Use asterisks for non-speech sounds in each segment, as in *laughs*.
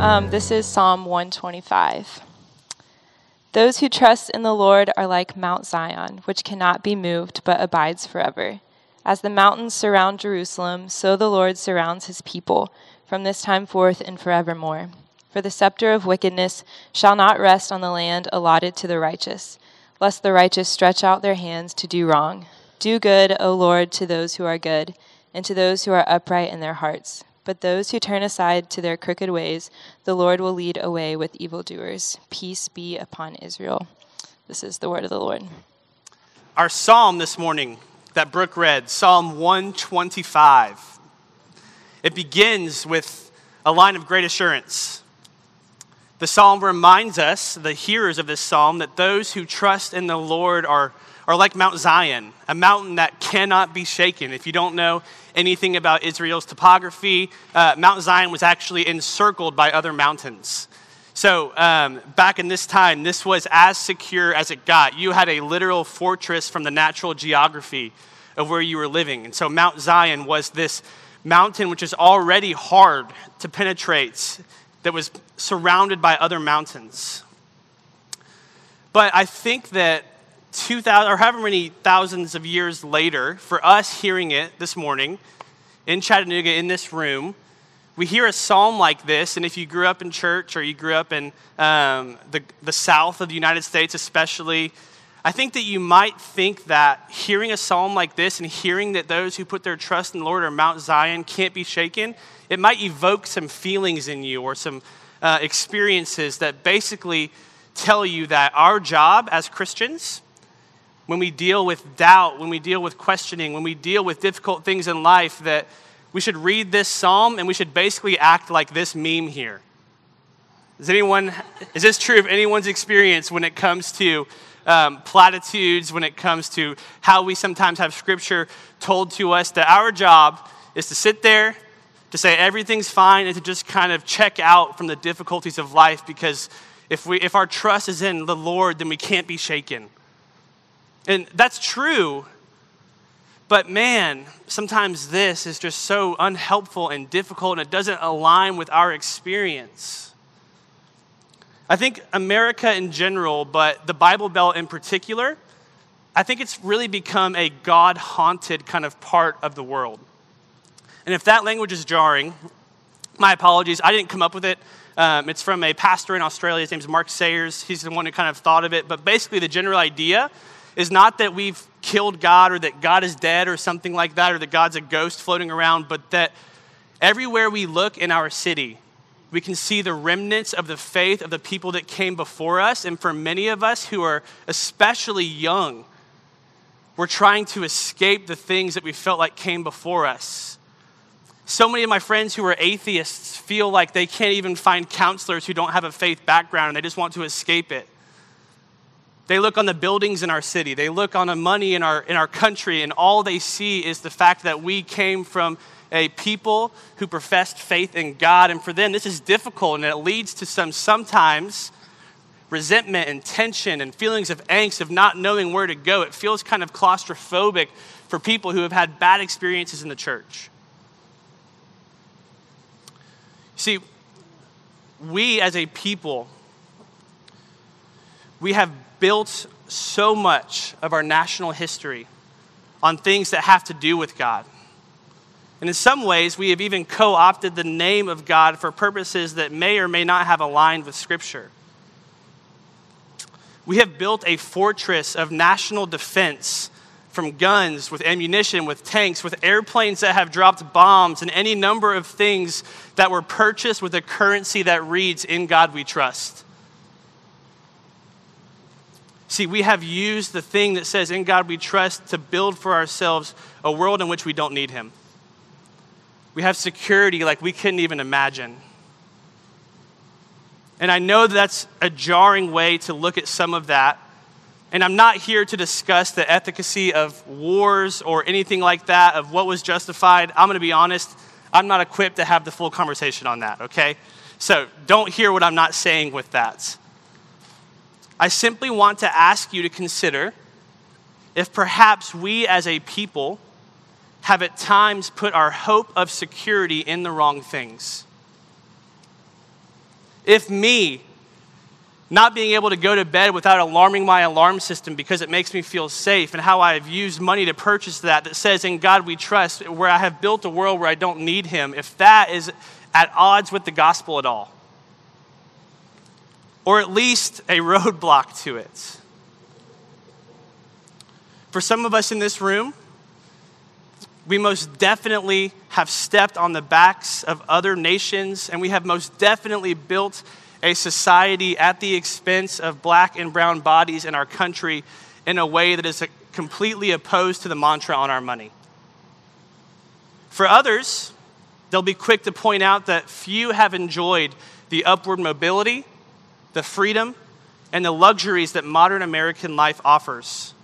Um, this is Psalm 125. Those who trust in the Lord are like Mount Zion, which cannot be moved but abides forever. As the mountains surround Jerusalem, so the Lord surrounds his people from this time forth and forevermore. For the scepter of wickedness shall not rest on the land allotted to the righteous, lest the righteous stretch out their hands to do wrong. Do good, O Lord, to those who are good, and to those who are upright in their hearts. But those who turn aside to their crooked ways, the Lord will lead away with evildoers. Peace be upon Israel. This is the word of the Lord. Our psalm this morning that Brooke read, Psalm 125, it begins with a line of great assurance. The psalm reminds us, the hearers of this psalm, that those who trust in the Lord are are like Mount Zion, a mountain that cannot be shaken. If you don't know anything about Israel's topography, uh, Mount Zion was actually encircled by other mountains. So, um, back in this time, this was as secure as it got. You had a literal fortress from the natural geography of where you were living. And so, Mount Zion was this mountain which is already hard to penetrate, that was surrounded by other mountains. But I think that 2,000 or however many thousands of years later, for us hearing it this morning in Chattanooga in this room, we hear a psalm like this. And if you grew up in church or you grew up in um, the, the south of the United States, especially, I think that you might think that hearing a psalm like this and hearing that those who put their trust in the Lord or Mount Zion can't be shaken, it might evoke some feelings in you or some uh, experiences that basically tell you that our job as Christians when we deal with doubt, when we deal with questioning, when we deal with difficult things in life, that we should read this psalm and we should basically act like this meme here. Is anyone, is this true of anyone's experience when it comes to um, platitudes, when it comes to how we sometimes have scripture told to us that our job is to sit there, to say everything's fine, and to just kind of check out from the difficulties of life because if, we, if our trust is in the Lord, then we can't be shaken. And that's true. But man, sometimes this is just so unhelpful and difficult, and it doesn't align with our experience. I think America in general, but the Bible Belt in particular, I think it's really become a God haunted kind of part of the world. And if that language is jarring, my apologies. I didn't come up with it. Um, it's from a pastor in Australia. His name is Mark Sayers. He's the one who kind of thought of it. But basically, the general idea is not that we've killed God or that God is dead or something like that or that God's a ghost floating around, but that everywhere we look in our city, we can see the remnants of the faith of the people that came before us. And for many of us who are especially young, we're trying to escape the things that we felt like came before us. So many of my friends who are atheists feel like they can't even find counselors who don't have a faith background and they just want to escape it. They look on the buildings in our city. They look on the money in our, in our country, and all they see is the fact that we came from a people who professed faith in God. And for them, this is difficult, and it leads to some sometimes resentment and tension and feelings of angst of not knowing where to go. It feels kind of claustrophobic for people who have had bad experiences in the church. See, we as a people, we have built so much of our national history on things that have to do with God. And in some ways, we have even co opted the name of God for purposes that may or may not have aligned with Scripture. We have built a fortress of national defense from guns, with ammunition, with tanks, with airplanes that have dropped bombs, and any number of things that were purchased with a currency that reads, In God we trust. See, we have used the thing that says, In God we trust, to build for ourselves a world in which we don't need Him. We have security like we couldn't even imagine. And I know that's a jarring way to look at some of that. And I'm not here to discuss the efficacy of wars or anything like that, of what was justified. I'm going to be honest, I'm not equipped to have the full conversation on that, okay? So don't hear what I'm not saying with that. I simply want to ask you to consider if perhaps we as a people have at times put our hope of security in the wrong things. If me, not being able to go to bed without alarming my alarm system because it makes me feel safe, and how I've used money to purchase that, that says, In God we trust, where I have built a world where I don't need Him, if that is at odds with the gospel at all, or at least a roadblock to it. For some of us in this room, we most definitely have stepped on the backs of other nations, and we have most definitely built a society at the expense of black and brown bodies in our country in a way that is completely opposed to the mantra on our money. For others, they'll be quick to point out that few have enjoyed the upward mobility, the freedom, and the luxuries that modern American life offers,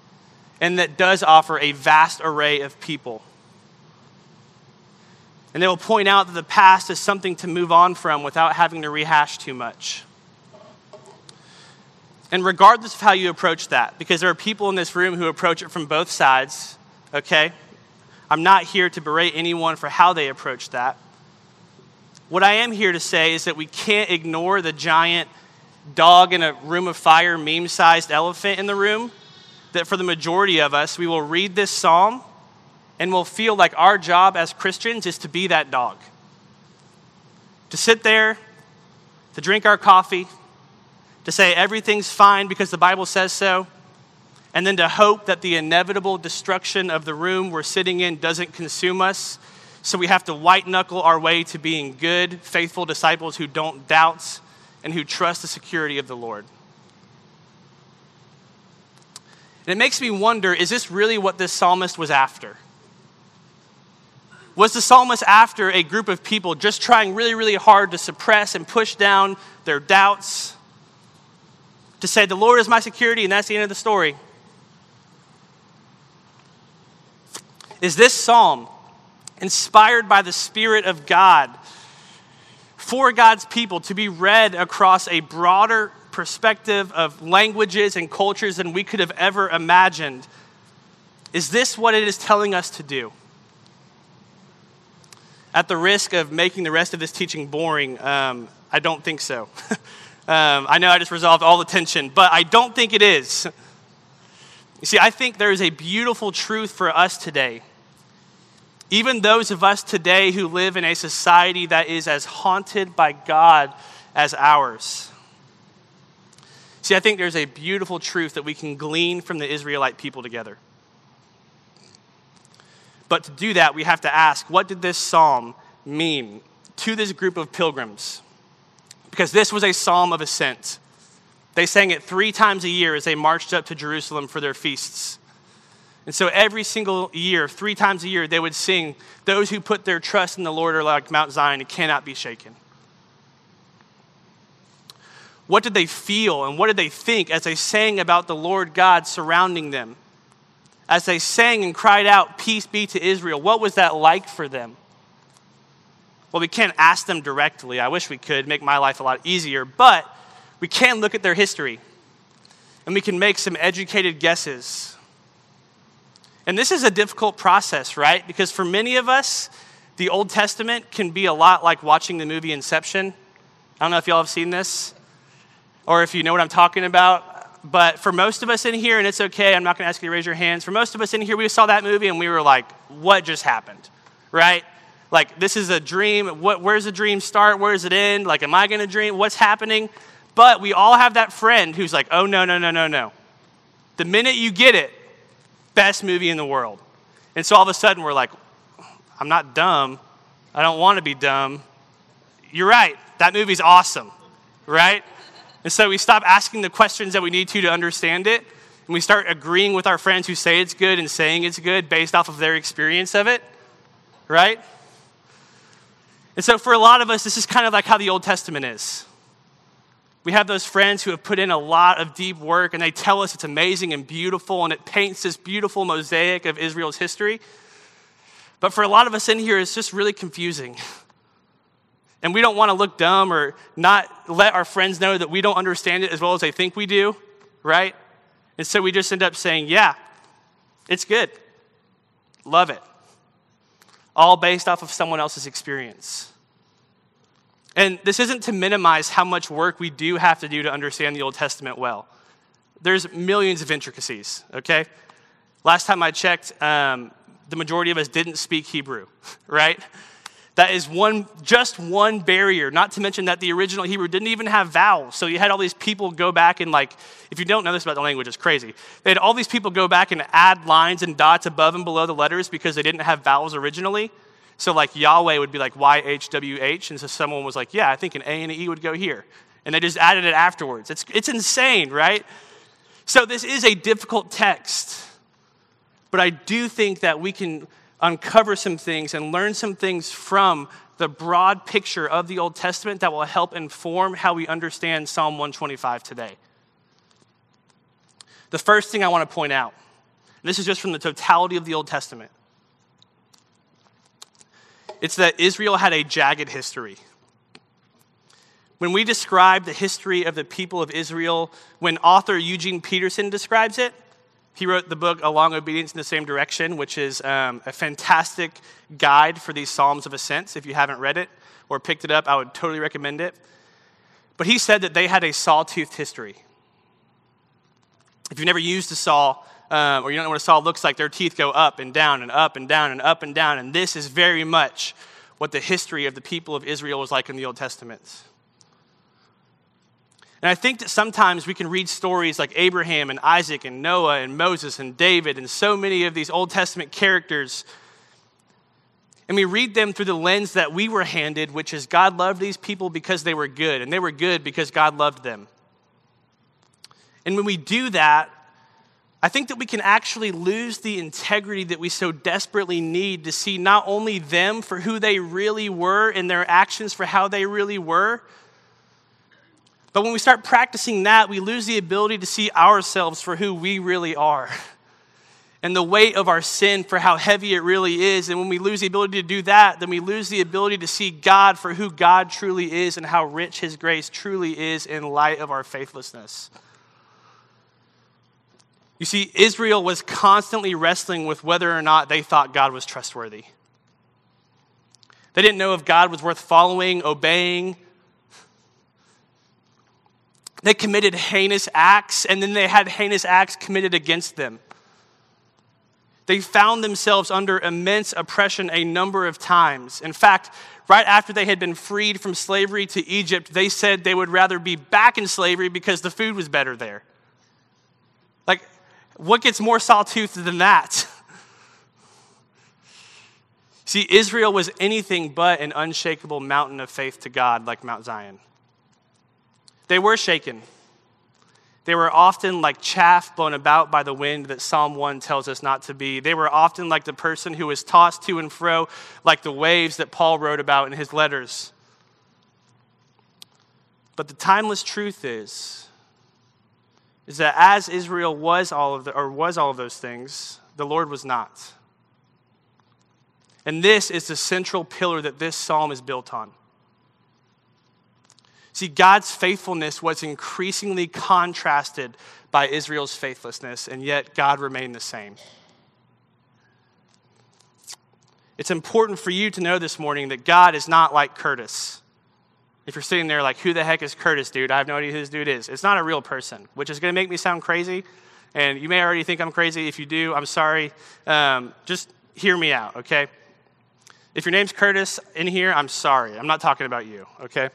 and that does offer a vast array of people. And they will point out that the past is something to move on from without having to rehash too much. And regardless of how you approach that, because there are people in this room who approach it from both sides, okay? I'm not here to berate anyone for how they approach that. What I am here to say is that we can't ignore the giant dog in a room of fire, meme sized elephant in the room. That for the majority of us, we will read this psalm and we'll feel like our job as Christians is to be that dog. To sit there, to drink our coffee, to say everything's fine because the Bible says so, and then to hope that the inevitable destruction of the room we're sitting in doesn't consume us. So we have to white knuckle our way to being good, faithful disciples who don't doubt and who trust the security of the Lord. And it makes me wonder is this really what this psalmist was after? Was the psalmist after a group of people just trying really, really hard to suppress and push down their doubts? To say, the Lord is my security, and that's the end of the story? Is this psalm inspired by the Spirit of God for God's people to be read across a broader perspective of languages and cultures than we could have ever imagined? Is this what it is telling us to do? At the risk of making the rest of this teaching boring, um, I don't think so. *laughs* um, I know I just resolved all the tension, but I don't think it is. *laughs* You see, I think there is a beautiful truth for us today. Even those of us today who live in a society that is as haunted by God as ours. See, I think there's a beautiful truth that we can glean from the Israelite people together. But to do that, we have to ask what did this psalm mean to this group of pilgrims? Because this was a psalm of ascent. They sang it three times a year as they marched up to Jerusalem for their feasts. And so every single year, three times a year, they would sing, Those who put their trust in the Lord are like Mount Zion and cannot be shaken. What did they feel and what did they think as they sang about the Lord God surrounding them? as they sang and cried out, Peace be to Israel, what was that like for them? Well, we can't ask them directly. I wish we could make my life a lot easier, but we can look at their history and we can make some educated guesses. And this is a difficult process, right? Because for many of us, the Old Testament can be a lot like watching the movie Inception. I don't know if y'all have seen this or if you know what I'm talking about but for most of us in here, and it's okay, I'm not going to ask you to raise your hands. For most of us in here, we saw that movie and we were like, what just happened? Right? Like, this is a dream. What, where's the dream start? Where does it end? Like, am I going to dream? What's happening? But we all have that friend who's like, oh, no, no, no, no, no. The minute you get it, best movie in the world. And so all of a sudden we're like, I'm not dumb. I don't want to be dumb. You're right. That movie's awesome, right? And so we stop asking the questions that we need to to understand it, and we start agreeing with our friends who say it's good and saying it's good based off of their experience of it, right? And so for a lot of us, this is kind of like how the Old Testament is. We have those friends who have put in a lot of deep work and they tell us it's amazing and beautiful and it paints this beautiful mosaic of Israel's history. But for a lot of us in here, it's just really confusing. And we don't want to look dumb or not let our friends know that we don't understand it as well as they think we do, right? And so we just end up saying, yeah, it's good. Love it. All based off of someone else's experience. And this isn't to minimize how much work we do have to do to understand the Old Testament well. There's millions of intricacies, okay? Last time I checked, um, the majority of us didn't speak Hebrew, *laughs* right? That is one, just one barrier, not to mention that the original Hebrew didn't even have vowels. So you had all these people go back and, like, if you don't know this about the language, it's crazy. They had all these people go back and add lines and dots above and below the letters because they didn't have vowels originally. So, like, Yahweh would be like YHWH. And so someone was like, yeah, I think an A and an E would go here. And they just added it afterwards. It's, it's insane, right? So, this is a difficult text. But I do think that we can uncover some things and learn some things from the broad picture of the Old Testament that will help inform how we understand Psalm 125 today. The first thing I want to point out, this is just from the totality of the Old Testament, it's that Israel had a jagged history. When we describe the history of the people of Israel, when author Eugene Peterson describes it, he wrote the book A Long Obedience in the Same Direction, which is um, a fantastic guide for these Psalms of Ascents. If you haven't read it or picked it up, I would totally recommend it. But he said that they had a sawtoothed history. If you've never used a saw, um, or you don't know what a saw looks like, their teeth go up and down and up and down and up and down. And this is very much what the history of the people of Israel was like in the Old Testament. And I think that sometimes we can read stories like Abraham and Isaac and Noah and Moses and David and so many of these Old Testament characters. And we read them through the lens that we were handed, which is God loved these people because they were good, and they were good because God loved them. And when we do that, I think that we can actually lose the integrity that we so desperately need to see not only them for who they really were and their actions for how they really were, but when we start practicing that, we lose the ability to see ourselves for who we really are *laughs* and the weight of our sin for how heavy it really is. And when we lose the ability to do that, then we lose the ability to see God for who God truly is and how rich His grace truly is in light of our faithlessness. You see, Israel was constantly wrestling with whether or not they thought God was trustworthy. They didn't know if God was worth following, obeying, they committed heinous acts, and then they had heinous acts committed against them. They found themselves under immense oppression a number of times. In fact, right after they had been freed from slavery to Egypt, they said they would rather be back in slavery because the food was better there. What gets more sawtoothed than that? *laughs* See, Israel was anything but an unshakable mountain of faith to God like Mount Zion. They were shaken. They were often like chaff blown about by the wind that Psalm 1 tells us not to be. They were often like the person who was tossed to and fro, like the waves that Paul wrote about in his letters. But the timeless truth is, is that as Israel was all of the, or was all of those things, the Lord was not. And this is the central pillar that this psalm is built on. See, God's faithfulness was increasingly contrasted by Israel's faithlessness, and yet God remained the same. It's important for you to know this morning that God is not like Curtis. If you're sitting there like, who the heck is Curtis, dude? I have no idea who this dude is. It's not a real person, which is going to make me sound crazy. And you may already think I'm crazy. If you do, I'm sorry. Um, just hear me out, okay? If your name's Curtis in here, I'm sorry. I'm not talking about you, okay?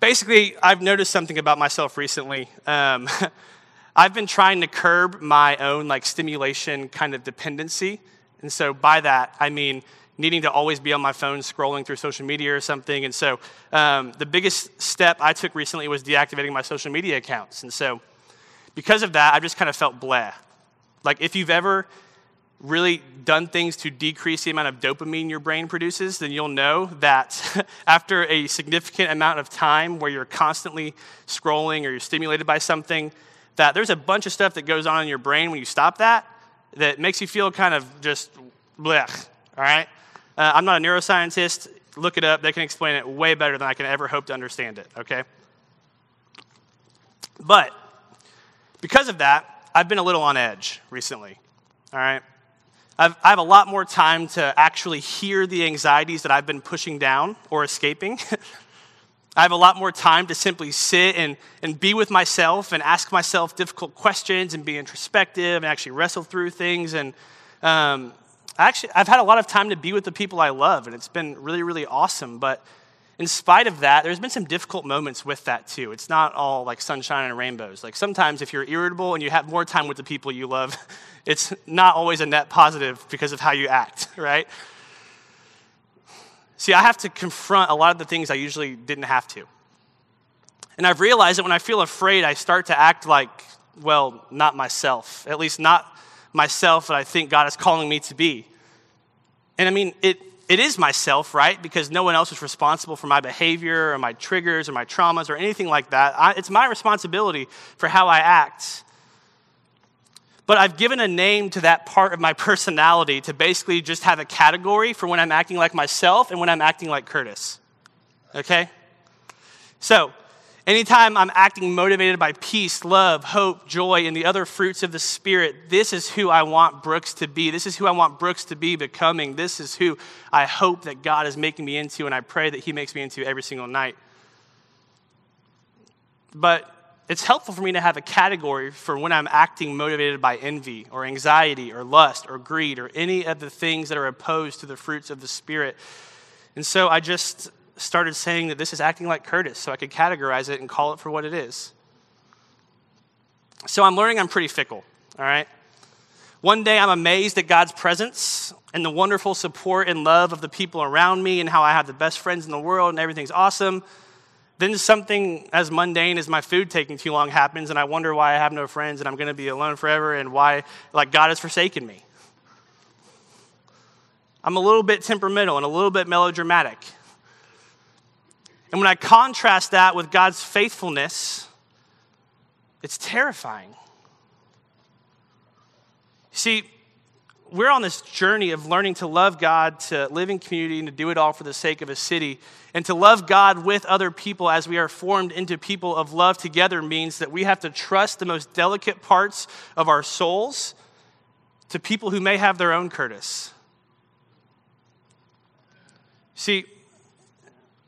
basically, I've noticed something about myself recently. Um, *laughs* I've been trying to curb my own like stimulation kind of dependency. And so by that, I mean needing to always be on my phone scrolling through social media or something. And so um, the biggest step I took recently was deactivating my social media accounts. And so because of that, I've just kind of felt blah. Like if you've ever really done things to decrease the amount of dopamine your brain produces, then you'll know that *laughs* after a significant amount of time where you're constantly scrolling or you're stimulated by something, that there's a bunch of stuff that goes on in your brain when you stop that that makes you feel kind of just blech, all right? Uh, I'm not a neuroscientist. Look it up. They can explain it way better than I can ever hope to understand it, okay? But because of that, I've been a little on edge recently, all right? I've, I have a lot more time to actually hear the anxieties that I've been pushing down or escaping. *laughs* I have a lot more time to simply sit and, and be with myself and ask myself difficult questions and be introspective and actually wrestle through things. And um, actually, I've had a lot of time to be with the people I love, and it's been really, really awesome. But in spite of that, there's been some difficult moments with that too. It's not all like sunshine and rainbows. Like sometimes if you're irritable and you have more time with the people you love, *laughs* it's not always a net positive because of how you act, *laughs* right? See, I have to confront a lot of the things I usually didn't have to. And I've realized that when I feel afraid, I start to act like, well, not myself, at least not myself that I think God is calling me to be. And I mean, it, it is myself, right? Because no one else is responsible for my behavior or my triggers or my traumas or anything like that. I, it's my responsibility for how I act. But I've given a name to that part of my *laughs* personality to basically just have a category for when I'm acting like myself and when I'm acting like Curtis. Okay? So, anytime I'm acting motivated by peace, love, hope, joy, and the other fruits of the Spirit, this is who I want Brooks to be. This is who I want Brooks to be becoming. This is who I hope that God is making me into, and I pray that He makes me into every single night. But it's helpful for me to have a category for when I'm acting motivated by envy or anxiety or lust or greed or any of the things that are opposed to the fruits of the Spirit. And so I just started saying that this is acting like Curtis so I could categorize it and call it for what it is. So I'm learning I'm pretty fickle, all right? One day I'm amazed at God's presence and the wonderful support and love of the people around me and how I have the best friends in the world and everything's awesome. Then something as mundane as my food taking too long happens, and I wonder why I have no friends and I'm going to be alone forever and why, like, God has forsaken me. I'm a little bit temperamental and a little bit melodramatic. And when I contrast that with God's faithfulness, it's terrifying. See, we're on this journey of learning to love God, to live in community, and to do it all for the sake of a city. And to love God with other people as we are formed into people of love together means that we have to trust the most delicate parts of our souls to people who may have their own Curtis. See,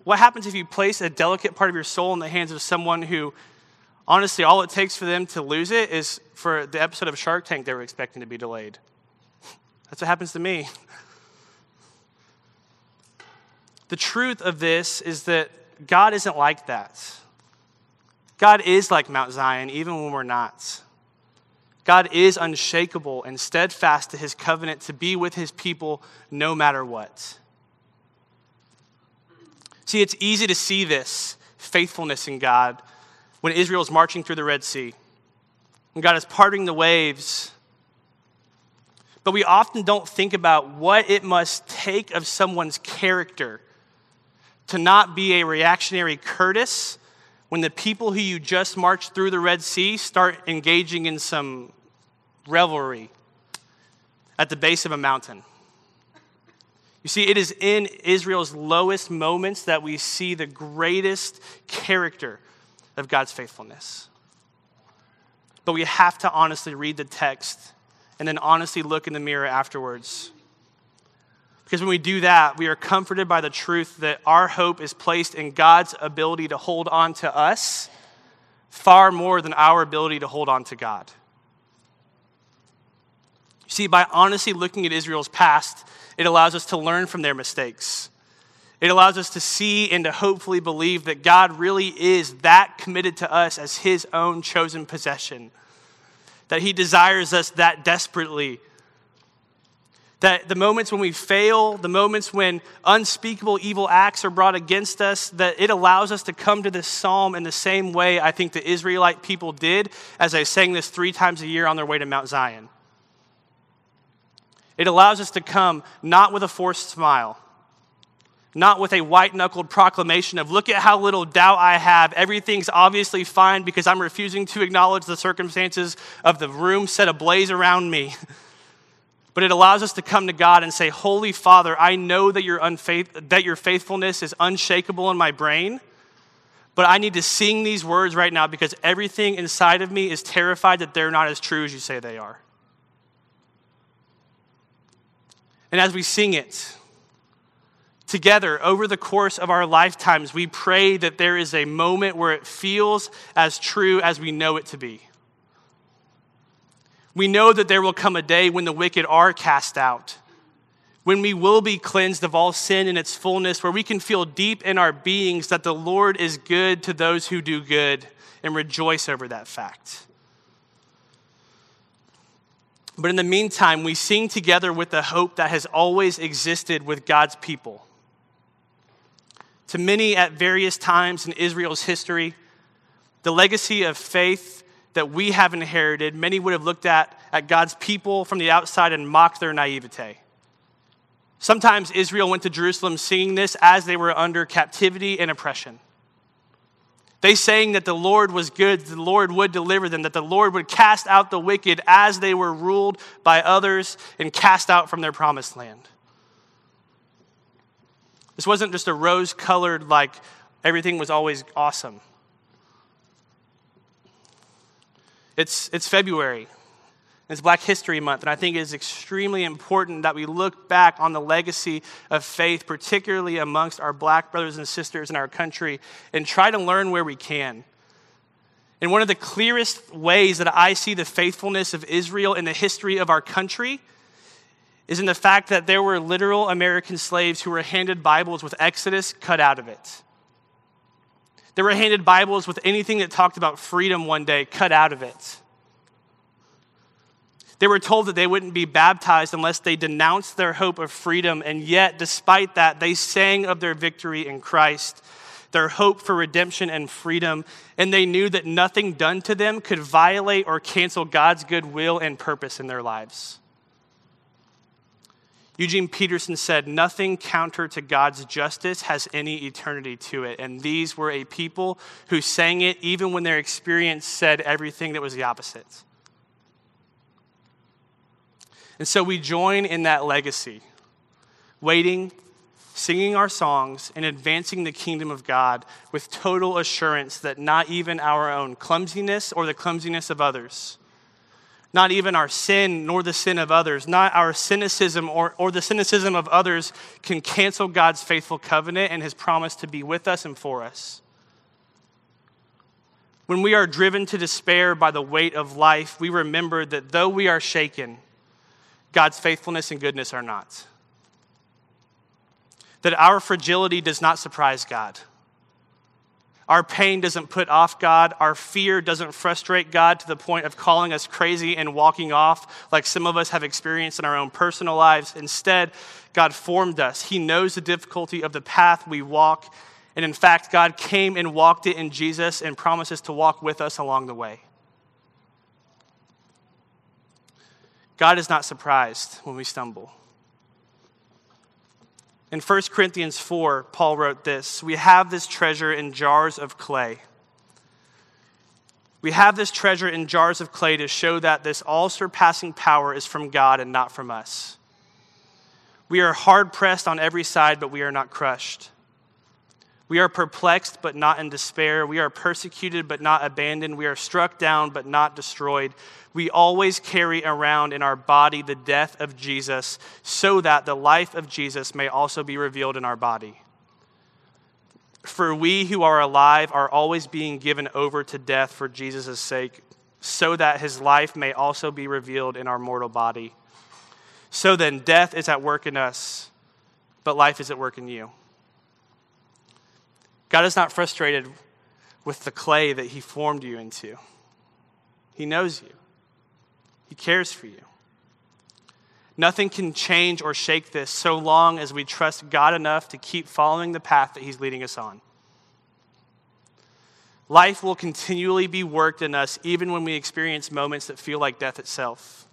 what happens if you place a delicate part of your soul in the hands of someone who, honestly, all it takes for them to lose it is for the episode of Shark Tank they were expecting to be delayed? That's what happens to me. The truth of this is that God isn't like that. God is like Mount Zion, even when we're not. God is unshakable and steadfast to his covenant to be with his people no matter what. See, it's easy to see this faithfulness in God when Israel is marching through the Red Sea. When God is parting the waves but we often don't think about what it must take of someone's character to not be a reactionary Curtis when the people who you just marched through the Red Sea start engaging in some revelry at the base of a mountain. You see, it is in Israel's lowest moments that we see the greatest character of God's faithfulness. But we have to honestly read the text and then honestly look in the mirror afterwards. Because when we do that, we are comforted by the truth that our hope is placed in God's ability to hold on to us far more than our ability to hold on to God. You see, by honestly looking at Israel's past, it allows us to learn from their mistakes. It allows us to see and to hopefully believe that God really is that committed to us as His own chosen possession that He desires us that desperately. That the moments when we fail, the moments when unspeakable evil acts are brought against us, that it allows us to come to this psalm in the same way I think the Israelite people did as they sang this three times a year on their way to Mount Zion. It allows us to come not with a forced smile, not with a white knuckled proclamation of, look at how little doubt I have. Everything's obviously fine because I'm refusing to acknowledge the circumstances of the room set ablaze around me. *laughs* But it allows us to come to God and say, Holy Father, I know that your, unfaith- that your faithfulness is unshakable in my brain, but I need to sing these words right now because everything inside of me is terrified that they're not as true as you say they are. And as we sing it together over the course of our lifetimes, we pray that there is a moment where it feels as true as we know it to be. We know that there will come a day when the wicked are cast out, when we will be cleansed of all sin in its fullness, where we can feel deep in our beings that the Lord is good to those who do good and rejoice over that fact. But in the meantime, we sing together with the hope that has always existed with God's people. To many at various times in Israel's history, the legacy of faith that we have inherited, many would have looked at, at God's people from the outside and mocked their naivete. Sometimes Israel went to Jerusalem singing this as they were under captivity and oppression. They saying that the Lord was good, the Lord would deliver them, that the Lord would cast out the wicked as they were ruled by others and cast out from their promised land. This wasn't just a rose colored, like everything was always awesome. It's, it's February. It's Black History Month, and I think it is extremely important that we look back on the legacy of faith, particularly amongst our black brothers and sisters in our country, and try to learn where we can. And one of the clearest ways that I see the faithfulness of Israel in the history of our country is in the fact that there were literal American slaves who were handed Bibles with Exodus cut out of it. They were handed Bibles with anything that talked about freedom one day cut out of it. They were told that they wouldn't be baptized unless they denounced their hope of freedom, and yet, despite that, they sang of their victory in Christ, their hope for redemption and freedom, and they knew that nothing done to them could violate or cancel God's good will and purpose in their lives. Eugene Peterson said, Nothing counter to God's justice has any eternity to it. And these were a people who sang it even when their experience said everything that was the opposite. And so we join in that legacy, waiting, singing our songs, and advancing the kingdom of God with total assurance that not even our own clumsiness or the clumsiness of others, not even our sin nor the sin of others, not our cynicism or, or the cynicism of others can cancel God's faithful covenant and his promise to be with us and for us. When we are driven to despair by the weight of life, we remember that though we are shaken, God's faithfulness and goodness are not. That our fragility does not surprise God. Our pain doesn't put off God. Our fear doesn't frustrate God to the point of calling us crazy and walking off like some of us have experienced in our own personal lives. Instead, God formed us. He knows the difficulty of the path we walk. And in fact, God came and walked it in Jesus and promises to walk with us along the way. God is not surprised when we stumble. In 1 Corinthians 4, Paul wrote this We have this treasure in jars of clay. We have this treasure in jars of clay to show that this all surpassing power is from God and not from us. We are hard pressed on every side, but we are not crushed. We are perplexed, but not in despair. We are persecuted, but not abandoned. We are struck down, but not destroyed. We always carry around in our body the death of Jesus, so that the life of Jesus may also be revealed in our body. For we who are alive are always being given over to death for Jesus' sake, so that his life may also be revealed in our mortal body. So then, death is at work in us, but life is at work in you. God is not frustrated with the clay that He formed you into. He knows you, He cares for you. Nothing can change or shake this so long as we trust God enough to keep following the path that He's leading us on. Life will continually be worked in us even when we experience moments that feel like death itself.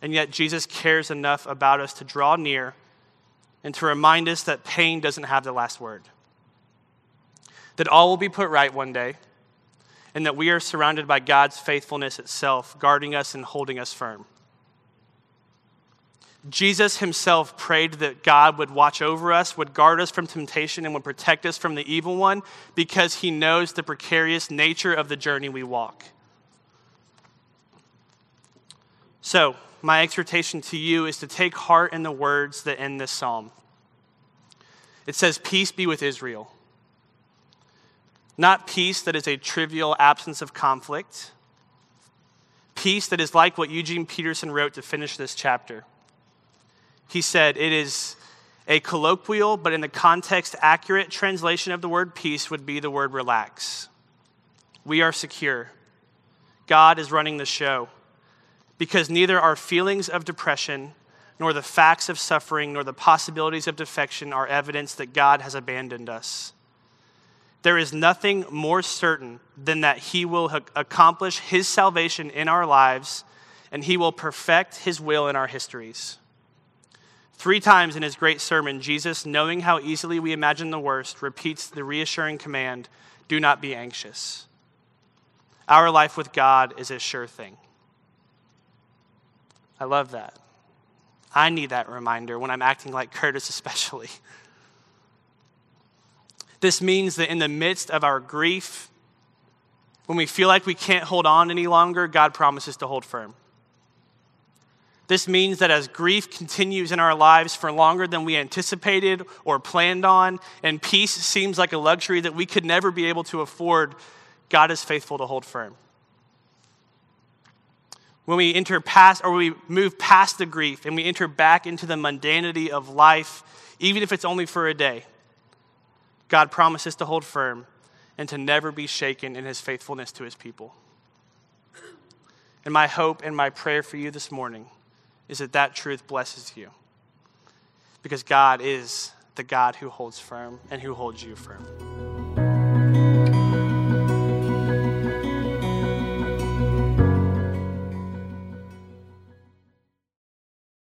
And yet, Jesus cares enough about us to draw near and to remind us that pain doesn't have the last word that all will be put right one day, and that we are surrounded by God's faithfulness itself, guarding us and holding us firm. Jesus himself prayed that God would watch over us, would guard us from temptation, and would protect us from the evil one because he knows the precarious nature of the journey we walk. So, my exhortation to you is to take heart in the words that end this psalm. It says, Peace be with Israel. Not peace that is a trivial absence of conflict, peace that is like what Eugene Peterson wrote to finish this chapter. He said, It is a colloquial, but in the context, accurate translation of the word peace would be the word relax. We are secure. God is running the show because neither our feelings of depression, nor the facts of suffering, nor the possibilities of defection are evidence that God has abandoned us. There is nothing more certain than that He will accomplish His salvation in our lives and He will perfect His will in our histories. Three times in His great sermon, Jesus, knowing how easily we imagine the worst, repeats the reassuring command do not be anxious. Our life with God is a sure thing. I love that. I need that reminder when I'm acting like Curtis, especially. *laughs* This means that in the midst of our grief, when we feel like we can't hold on any longer, God promises to hold firm. This means that as grief continues in our lives for longer than we anticipated or planned on, and peace seems like a luxury that we could never be able to afford, God is faithful to hold firm when we enter past or we move past the grief and we enter back into the mundanity of life, even if it's only for a day, God promises to hold firm and to never be shaken in his faithfulness to his people. And my hope and my prayer for you this morning is that that truth blesses you. Because God is the God who holds firm and who holds you firm.